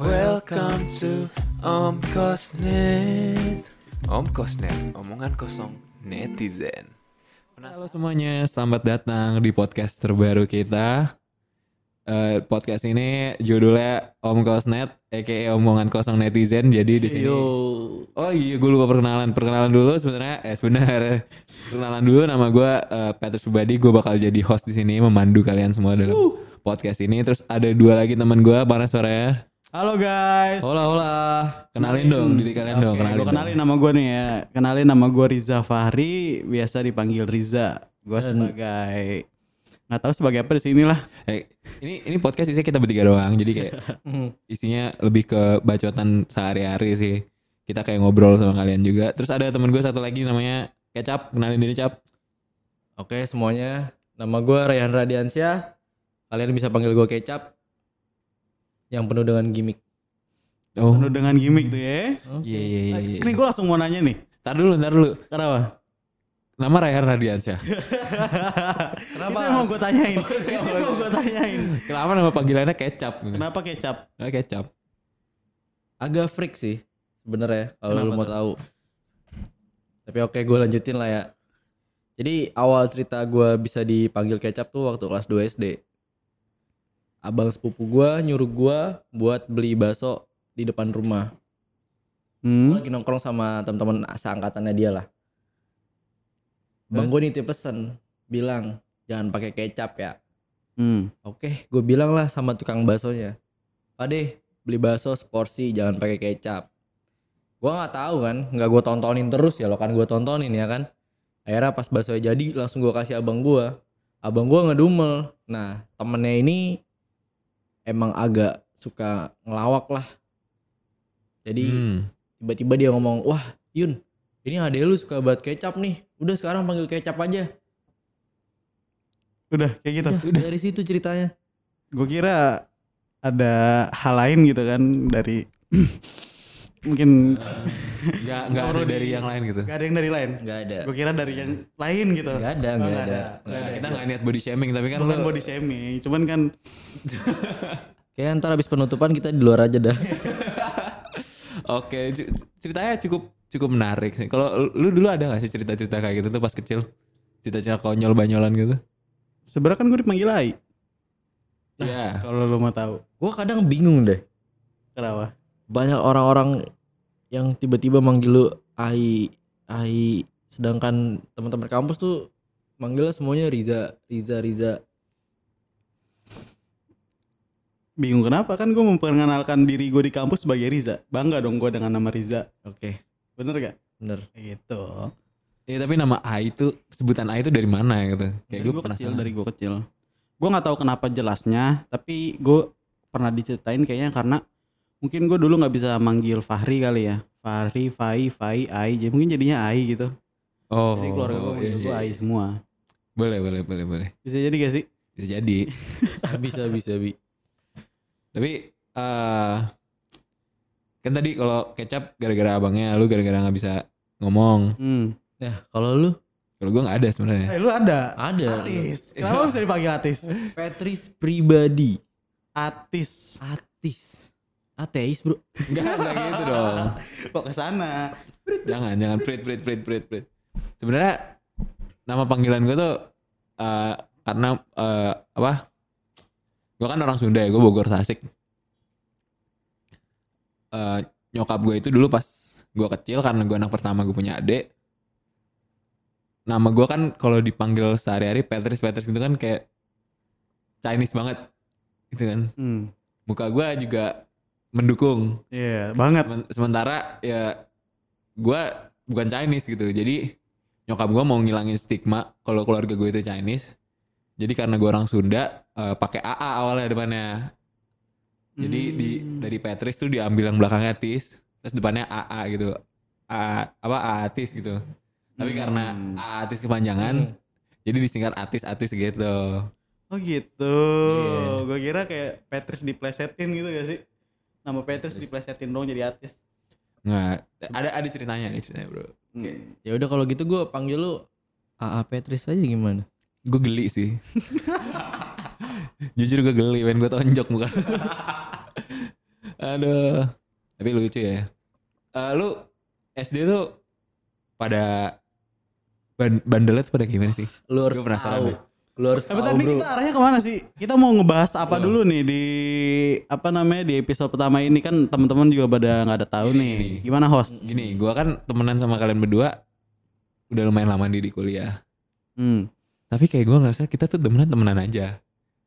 Welcome to Om Kosnet Om Kosnet, omongan kosong netizen Halo semuanya, selamat datang di podcast terbaru kita. Eh, podcast ini judulnya Om Kosnet, aka omongan kosong netizen. Jadi di sini. Oh iya, gue lupa perkenalan. Perkenalan dulu sebenarnya. Eh sebenarnya perkenalan dulu nama gue eh, Petrus Subadi. Gue bakal jadi host di sini, memandu kalian semua dalam podcast ini. Terus ada dua lagi teman gue, mana suaranya? Halo guys. Hola hola. Kenalin dong diri kalian dong. Oke, Kenalin. gua kenalin nama gue nih ya. Kenalin nama gue Riza Fahri, biasa dipanggil Riza. Gue sebagai nggak tahu sebagai apa di sini lah. dong. Eh, ini ini podcast isinya kita bertiga doang. Jadi kayak isinya lebih ke bacotan sehari-hari sih. Kita kayak ngobrol sama kalian juga. Terus ada temen gue satu lagi namanya Kecap. Kenalin diri Cap. Oke semuanya, nama gue Rayhan Radiansyah. Kalian bisa panggil gue Kecap. Yang penuh dengan gimmick. Oh. Penuh dengan gimmick tuh ya. Iya iya iya. iya. Ini gue langsung mau nanya nih. Tar dulu, tar dulu. Kenapa? Nama Rayhan Radiansyah. Kenapa? Itu yang mau gue tanyain. Itu yang mau gue tanyain. Kenapa nama panggilannya Kecap? Kenapa kecap? Nah, Kecap. Agak freak sih sebenarnya kalau Kenapa lu mau tuh? tahu. Tapi oke gue lanjutin lah ya. Jadi awal cerita gue bisa dipanggil Kecap tuh waktu kelas 2 SD. Abang sepupu gue nyuruh gue buat beli bakso di depan rumah. Hmm. lagi nongkrong sama teman-teman seangkatannya dia lah. Bang gue nitip pesen bilang jangan pakai kecap ya. Hmm. Oke, gue bilang lah sama tukang baksonya. Pade, beli bakso seporsi, jangan pakai kecap. Gue nggak tahu kan, nggak gue tontonin terus ya lo kan gue tontonin ya kan. Akhirnya pas baksonya jadi langsung gue kasih abang gue. Abang gue ngedumel. Nah temennya ini emang agak suka ngelawak lah. Jadi Hmm. tiba-tiba dia ngomong, wah Yun, ini adek lu suka banget kecap nih. Udah sekarang panggil kecap aja. Udah kayak gitu. Udah, dari situ ceritanya. Gue kira ada hal lain gitu kan dari mungkin Enggak enggak ada Perlu dari yang lain gitu. gak ada yang dari lain. Nggak ada. Gue kira dari yang lain gitu. Nggak ada, nggak nggak ada. Nggak Nah, ada. kita nggak niat body shaming tapi kan Bukan lu body shaming, cuman kan Kayak ntar habis penutupan kita di luar aja dah. Oke, ceritanya cukup cukup menarik sih. Kalau lu dulu ada gak sih cerita-cerita kayak gitu tuh pas kecil? Cerita-cerita konyol banyolan gitu? sebenarnya kan gue dipanggil Ai. Iya. Kalau lu mau tahu. Gue kadang bingung deh. Kenapa? Banyak orang-orang yang tiba-tiba manggil lu Ai, Ai. Sedangkan teman-teman kampus tuh manggilnya semuanya Riza, Riza, Riza. Bingung kenapa kan gue memperkenalkan diri gue di kampus sebagai Riza. Bangga dong gue dengan nama Riza. Oke, Bener gak? bener. Gitu. Iya, tapi nama A itu sebutan A itu dari mana gitu? Kayak gue gue kecil, dari gue kecil. Gue nggak tahu kenapa jelasnya, tapi gue pernah diceritain kayaknya karena mungkin gue dulu nggak bisa manggil Fahri kali ya. Fahri, Fai, Fai, Ai. Jadi mungkin jadinya Ai gitu. Oh, Jadi keluarga gue manggil iya, gue iya. Ai semua. Boleh, boleh, boleh, boleh. Bisa jadi gak sih? Bisa jadi. bisa, bisa, bi. tapi eh kan tadi kalau kecap gara-gara abangnya, lu gara-gara nggak bisa ngomong. Hmm. Nah, kalau lu Kalau gue nggak ada sebenarnya. Eh, lu ada? ada. Atis. Kenapa bisa dipanggil Atis? Petris pribadi. Atis. Atis. Ateis, Bro. Enggak, enggak gitu dong. Kok ke sana? jangan jangan prit prit prit prit prit sebenarnya nama panggilan gue tuh eh, karena eh, apa gue kan orang Sunda ya gue Bogor Tasik Eh, nyokap gue itu dulu pas gue kecil karena gue anak pertama gue punya adik nama gue kan kalau dipanggil sehari-hari Petris Petris itu kan kayak Chinese banget gitu kan Hmm. muka gue juga mendukung Iya, banget. Semen- sementara ya gue bukan Chinese gitu jadi nyokap gue mau ngilangin stigma kalau keluarga gue itu Chinese jadi karena gue orang Sunda eh, pakai AA awalnya depannya jadi di Hmm. dari Petris tuh diambil yang belakangnya Tis terus depannya AA gitu A, apa Atis gitu tapi karena Hmm. Atis kepanjangan jadi disingkat Atis Atis gitu Oh gitu. Iya. Gue kira kayak Petrus diplesetin gitu gak sih? Nama Petrus diplesetin dong jadi Atis. nggak ada ada ceritanya nih ceritanya bro Hmm. Ya udah kalau gitu gue panggil lu AA Petris aja gimana? gue geli sih jujur gue geli pengen gue tonjok bukan Aduh. Tapi lucu ya. Eh lu SD tuh pada ban bandelnya tuh pada gimana sih? Lu harus Gua penasaran tahu. deh. Lu harus Tapi tahu, tadi bro. kita arahnya ke mana sih? Kita mau ngebahas apa Oh. dulu nih di apa namanya di episode pertama ini kan teman-teman juga pada nggak ada tahu Gini, nih. gini. Gimana host? Gini, gua kan temenan sama kalian berdua udah lumayan lama di, di kuliah. Hmm. Tapi kayak gua ngerasa kita tuh temenan temenan aja.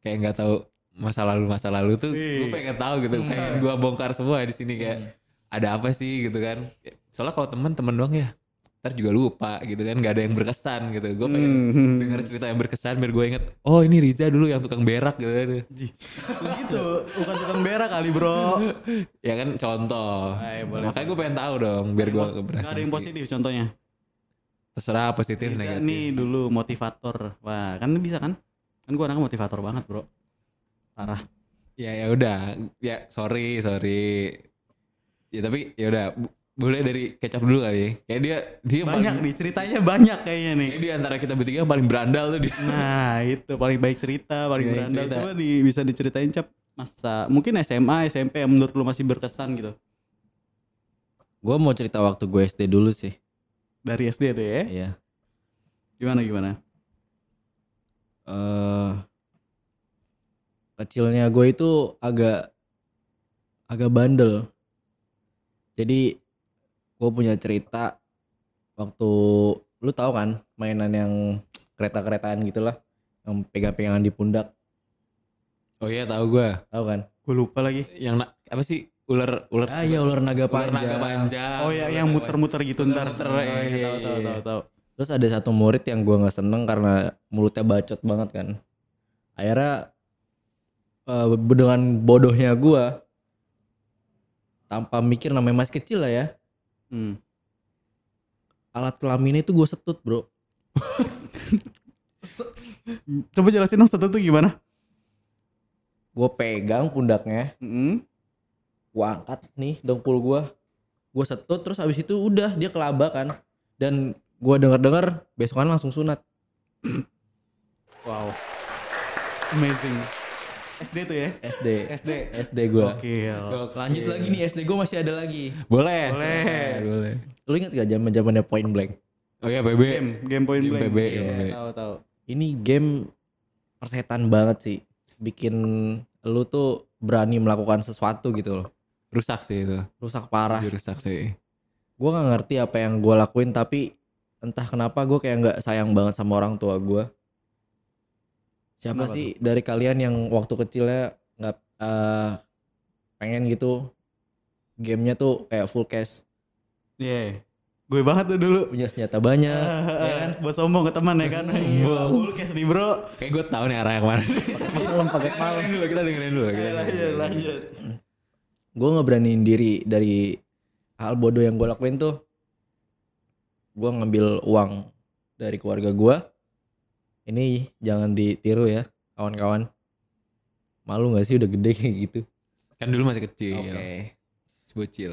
Kayak nggak tahu masa lalu masa lalu tuh gue pengen tahu gitu, pengen gua bongkar semua di sini kayak ada apa sih gitu kan. Soalnya kalau temen temen doang ya, ntar juga lupa gitu kan, nggak ada yang berkesan gitu. Gue pengen Hmm. dengar cerita yang berkesan biar gue inget, oh ini Riza dulu yang tukang berak gitu kan. gitu, bukan tukang berak kali bro. Ya kan contoh. Ay, boleh. Makanya gue pengen tahu dong biar gue Gak ada yang positif contohnya. Terserah positif Riza negatif. nih dulu motivator. Wah, kan bisa kan? Kan gua anaknya motivator banget, Bro. Parah. Ya ya udah, ya sorry sorry. Ya tapi ya udah boleh dari kecap dulu kali. Kayak dia dia Banyak paling, nih ceritanya banyak kayaknya nih. Kayak di antara kita bertiga paling berandal tuh dia. Nah, itu paling baik cerita, paling Baik berandal. cerita. Coba di, bisa diceritain cap masa mungkin SMA, SMP yang menurut lu masih berkesan gitu. Gue mau cerita waktu gue SD dulu sih. Dari SD tuh ya. Iya. Gimana gimana? eh kecilnya gue itu agak agak bandel. Jadi gue punya cerita waktu lu tahu kan mainan yang kereta-keretaan gitulah yang pegang-pegangan di pundak, Oh iya tahu gue. tahu kan? Gue lupa lagi. Yang na- apa sih ular ular Ah iya ular naga ular panjang. naga panjang. Oh ya, Ular yang muter-muter gitu ntar. Muter-muter, Nah, iya, iya, tahu, tahu, iya. tahu, tahu. Terus ada satu murid yang gue nggak seneng karena mulutnya bacot banget kan. Akhirnya eh, dengan bodohnya gue tanpa mikir namanya masih kecil lah ya. Hmm. Alat kelaminnya itu gue setut bro. Coba jelasin dong satu tuh gimana? Gue pegang pundaknya, Hmm. gue angkat nih dengkul gue. Gue setut terus abis itu udah dia kelaba kan. Dan gue denger-denger besokan langsung sunat. Wow. Amazing. SD tuh ya? SD. SD. SD gue. Oke. Lanjut lagi nih SD gue masih ada lagi. Boleh. Boleh. Boleh. Lu inget gak zaman zamannya Point Blank? Oh iya PB. Game, game point Game blank. PB, Iya, PB. Tahu tahu. ini game persetan banget sih bikin lu tuh berani melakukan sesuatu gitu loh Rusak sih itu. rusak parah Rusak sih. gue nggak ngerti apa yang gue lakuin tapi entah kenapa gue kayak nggak sayang banget sama orang tua gue siapa Kenapa sih dari kalian yang waktu kecilnya nggak eh, pengen gitu gamenya tuh kayak full cash Iya. Gue banget tuh dulu. punya senjata banyak ya kan Buat sombong ke teman ya kan. Iya, full cash nih bro. Kayak gue tahu nih arah yang mana. malam pakai malam dulu, kita dengerin dulu. Kita Lanjut, lanjut. gue ngeberaniin diri dari hal bodoh yang gue lakuin tuh gue ngambil uang dari keluarga gue ini jangan ditiru ya kawan-kawan malu gak sih udah gede kayak gitu Kan dulu masih kecil. oke Sebocil.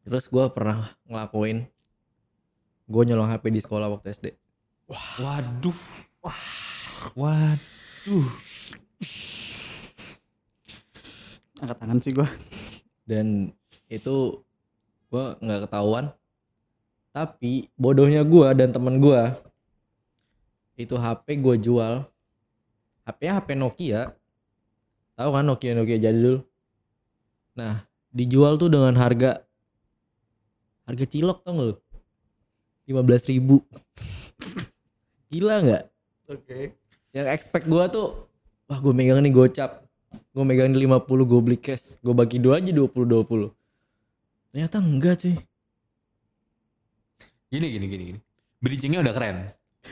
terus gue pernah ngelakuin gue nyolong HP di sekolah waktu SD Waduh. Waduh. Angkat tangan sih gue. dan itu gue nggak ketahuan tapi bodohnya gue dan temen gue itu HP gue jual. HP HP Nokia. Tahu kan Nokia Nokia jadul? Nah dijual tuh dengan harga harga cilok tau gak lu? lima belas ribu. Gila nggak? Oke. yang expect gue tuh wah gue megang nih gocap. Gue megang di 50 gue beli cash. Gue bagi dua aja 20 20 ternyata enggak cuy. Gini gini gini gini. Bridgingnya udah keren.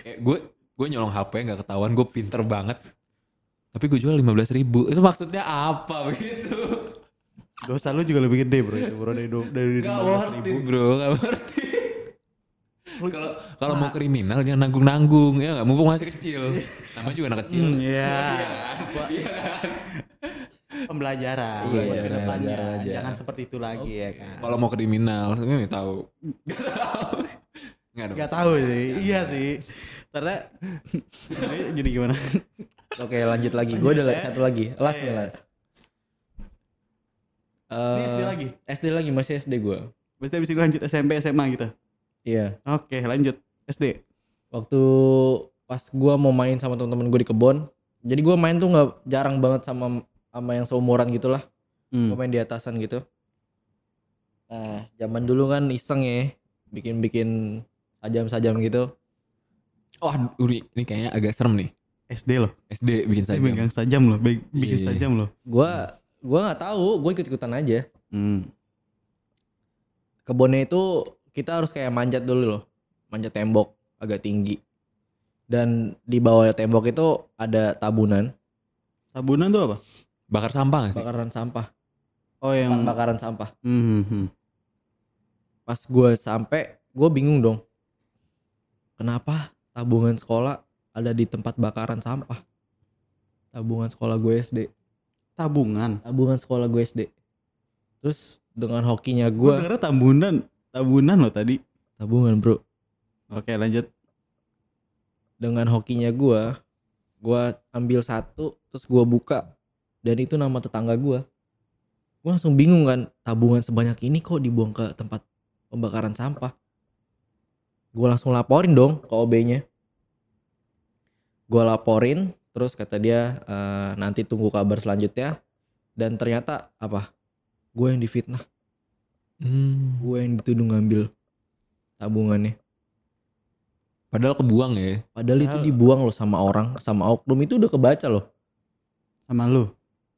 Kayak gue gue nyolong HP nggak ketahuan gue pinter banget. Tapi gue jual 15 ribu. Itu maksudnya apa begitu? Dosa lu juga lebih gede bro itu bro dari do- dari Gak 15 worth it bro, gak worth it. Kalau kalau mau kriminal jangan nanggung-nanggung ya nggak mumpung masih kecil. Nama juga anak kecil. Hmm, Iya. Pembelajaran. Iya, pembelajaran ke depannya. aja. Jangan seperti itu lagi ya kan. Kalau mau kriminal ini tahu. Nggak tahu sih. Iya sih. Karena jadi gimana? oke lanjut lagi gue ada ya. satu lagi last nih last Ini Eh, SD lagi. SD lagi masih SD gue. Berarti abis itu lanjut SMP SMA gitu. Iya. Oke, lanjut SD. Waktu pas gue mau main sama teman-teman gue di kebun, jadi gue main tuh nggak jarang banget sama sama yang seumuran gitulah. Hmm. Gue main di atasan gitu. Nah, zaman dulu kan iseng ya, bikin-bikin sajam-sajam gitu. Oh, Uri, ini kayaknya agak serem nih. SD loh. SD bikin Saya saja. megang sajam loh, bi- bikin Iya. sajam loh. Gua gua nggak tahu, gue ikut-ikutan aja. Hmm. Kebunnya itu kita harus kayak manjat dulu loh, manjat tembok agak tinggi. Dan di bawah tembok itu ada tabunan, Tabunan tuh apa? Bakar sampah gak sih? bakaran sampah, Oh yang bakaran sampah. Hmm, hmm, hmm. Pas gue sampai, gue bingung dong. Kenapa tabungan sekolah ada di tempat bakaran sampah? Tabungan sekolah gue SD. tabungan. Tabungan sekolah gue SD. Terus dengan hokinya Gue gue, tabunan, tabunan loh tadi. tabungan bro. Oke, lanjut. Dengan hokinya gue, gue ambil satu, terus gue buka. Dan itu nama tetangga gue. Gue langsung bingung kan, tabungan sebanyak ini kok dibuang ke tempat pembakaran sampah. Gue langsung laporin dong ke OB-nya. Gue laporin, terus kata dia "Eh, nanti tunggu kabar selanjutnya. Dan ternyata apa? Gue yang difitnah, Hmm. gue yang dituduh ngambil tabungannya. Padahal kebuang ya. Padahal itu dibuang loh sama orang, sama oknum itu udah kebaca loh. Sama lu.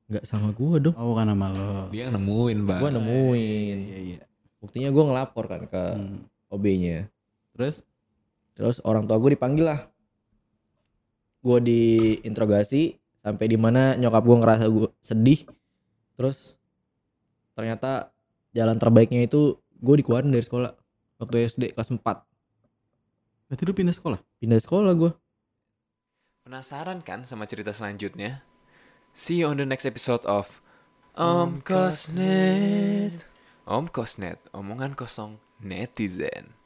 Nggak sama gue dong. Oh, bukan sama lu. Dia yang nemuin, Pak. Gue nemuin. Iya, iya. Buktinya gue ngelapor kan ke Hmm. OB-nya. Terus Terus orang tua gue dipanggil lah. Gue diinterogasi sampai di mana nyokap gue ngerasa gue sedih. Terus ternyata jalan terbaiknya itu gue dikeluarin dari sekolah waktu SD kelas 4. berarti lu pindah sekolah? Pindah sekolah gue. Penasaran kan sama cerita selanjutnya? See you on the next episode of Om Kosnet. Om Kosnet, omongan kosong netizen.